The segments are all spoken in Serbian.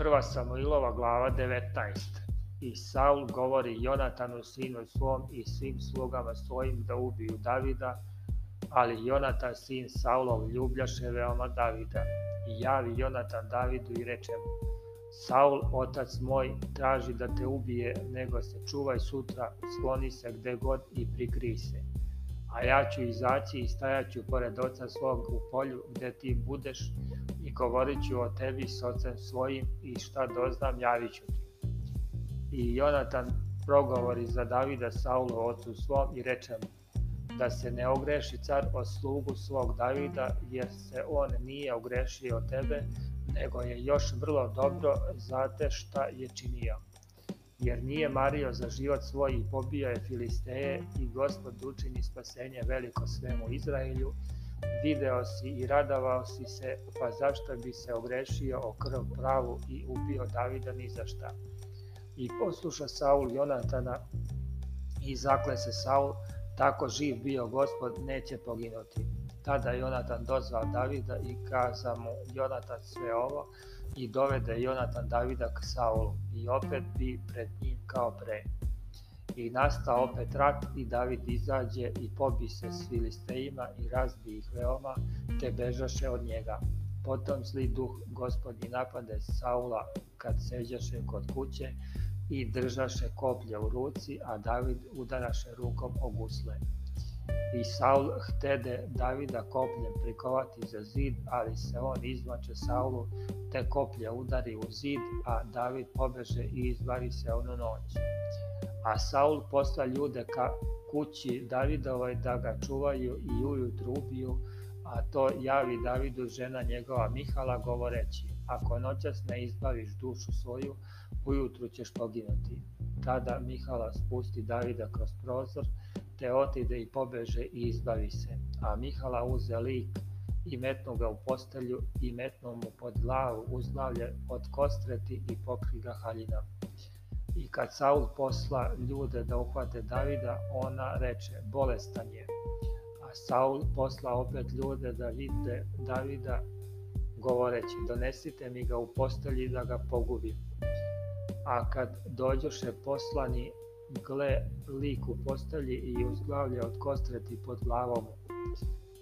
Prva Samuilova glava 19. I Saul govori Jonatanu sinu svom i svim slugama svojim da ubiju Davida, ali Jonatan sin Saulov ljubljaše veoma Davida. I javi Jonatan Davidu i reče mu, Saul, otac moj, traži da te ubije, nego se čuvaj sutra, skloni se gde god i prikrij se. A ja ću izaći i stajaću pored oca svog u polju gde ti budeš, govorit ću o tebi s ocem svojim i šta doznam javit ću ti. I Jonatan progovori za Davida Saulo ocu svom i reče mu, da se ne ogreši car od slugu svog Davida, jer se on nije ogrešio od tebe, nego je još vrlo dobro zate šta je činio. Jer nije mario za život svoj i pobio je Filisteje i gospod učini spasenje veliko svemu Izraelju, video si i radovao si se, pa zašto bi se ogrešio o krv pravu i ubio Davida ni za šta. I posluša Saul Jonatana i zakle se Saul, tako živ bio gospod, neće poginuti. Tada Jonatan dozvao Davida i kaza mu Jonatan sve ovo i dovede Jonatan Davida k Saulu i opet bi pred njim kao pre i nastao opet rat i David izađe i pobi se s Filistejima i razbi ih veoma, te bežaše od njega. Potom zli duh gospodi napade Saula kad seđaše kod kuće i držaše koplje u ruci, a David udaraše rukom o gusle. I Saul htede Davida kopljem prikovati za zid, ali se on izmače Saulu, te koplje udari u zid, a David pobeže i izvari se onu noći a Saul posla ljude ka kući Davidovoj da ga čuvaju i ujutru ubiju, a to javi Davidu žena njegova Mihala govoreći, ako noćas ne izbaviš dušu svoju, ujutru ćeš poginuti. Tada Mihala spusti Davida kroz prozor, te otide i pobeže i izbavi se, a Mihala uze lik i metnu ga u postelju i metnu mu pod glavu uzlavlje od kostreti i pokri ga haljinom. I kad Saul posla ljude da uhvate Davida, ona reče, bolestan je. A Saul posla opet ljude da vide Davida, govoreći, donesite mi ga u postelji da ga pogubim. A kad dođoše poslani, gle lik u postelji i uzglavlje od kostreti pod glavom.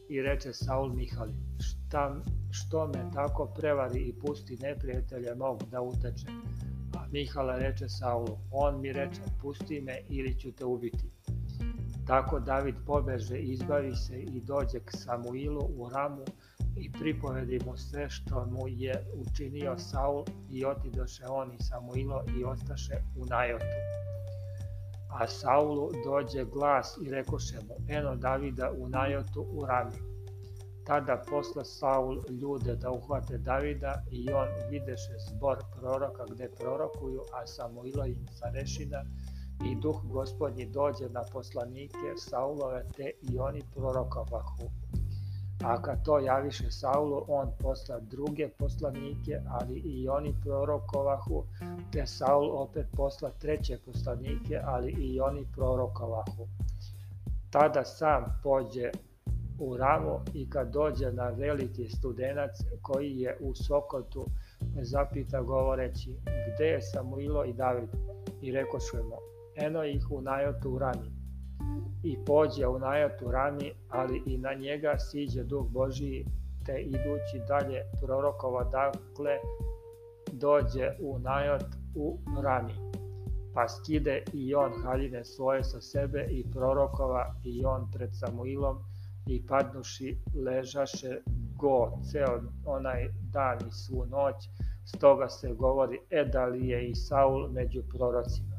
I reče Saul Mihali, šta, što me tako prevari i pusti neprijatelje mog da uteče? a Mihala reče Saulu, on mi reče, mm. pusti me ili ću te ubiti. Tako David pobeže, izbavi se i dođe k Samuilu u ramu i pripovedi mu sve što mu je učinio Saul i otidoše on i Samuilo i ostaše u najotu. A Saulu dođe glas i rekoše mu, eno Davida u najotu u ramu. Tada posla Saul ljude da uhvate Davida i on videše zbor proroka gde prorokuju, a Samuilo i Sarešina i duh gospodnji dođe na poslanike Saulove te i oni prorokovahu. A kad to javiše Saulu, on posla druge poslanike, ali i oni prorokovahu, te Saul opet posla treće poslanike, ali i oni prorokovahu. Tada sam pođe u Ravu i kad dođe na veliki studenac koji je u Sokotu, zapita govoreći gde je Samuilo i David i reko mu eno ih u najotu rami i pođe u najotu rami ali i na njega siđe duh Božiji te idući dalje prorokova dakle dođe u najot u rami pa skide i on haljine svoje sa sebe i prorokova i on pred Samuilom i padnuši ležaše go ceo onaj dan i svu noć, stoga se govori e da li je i Saul među prorocima.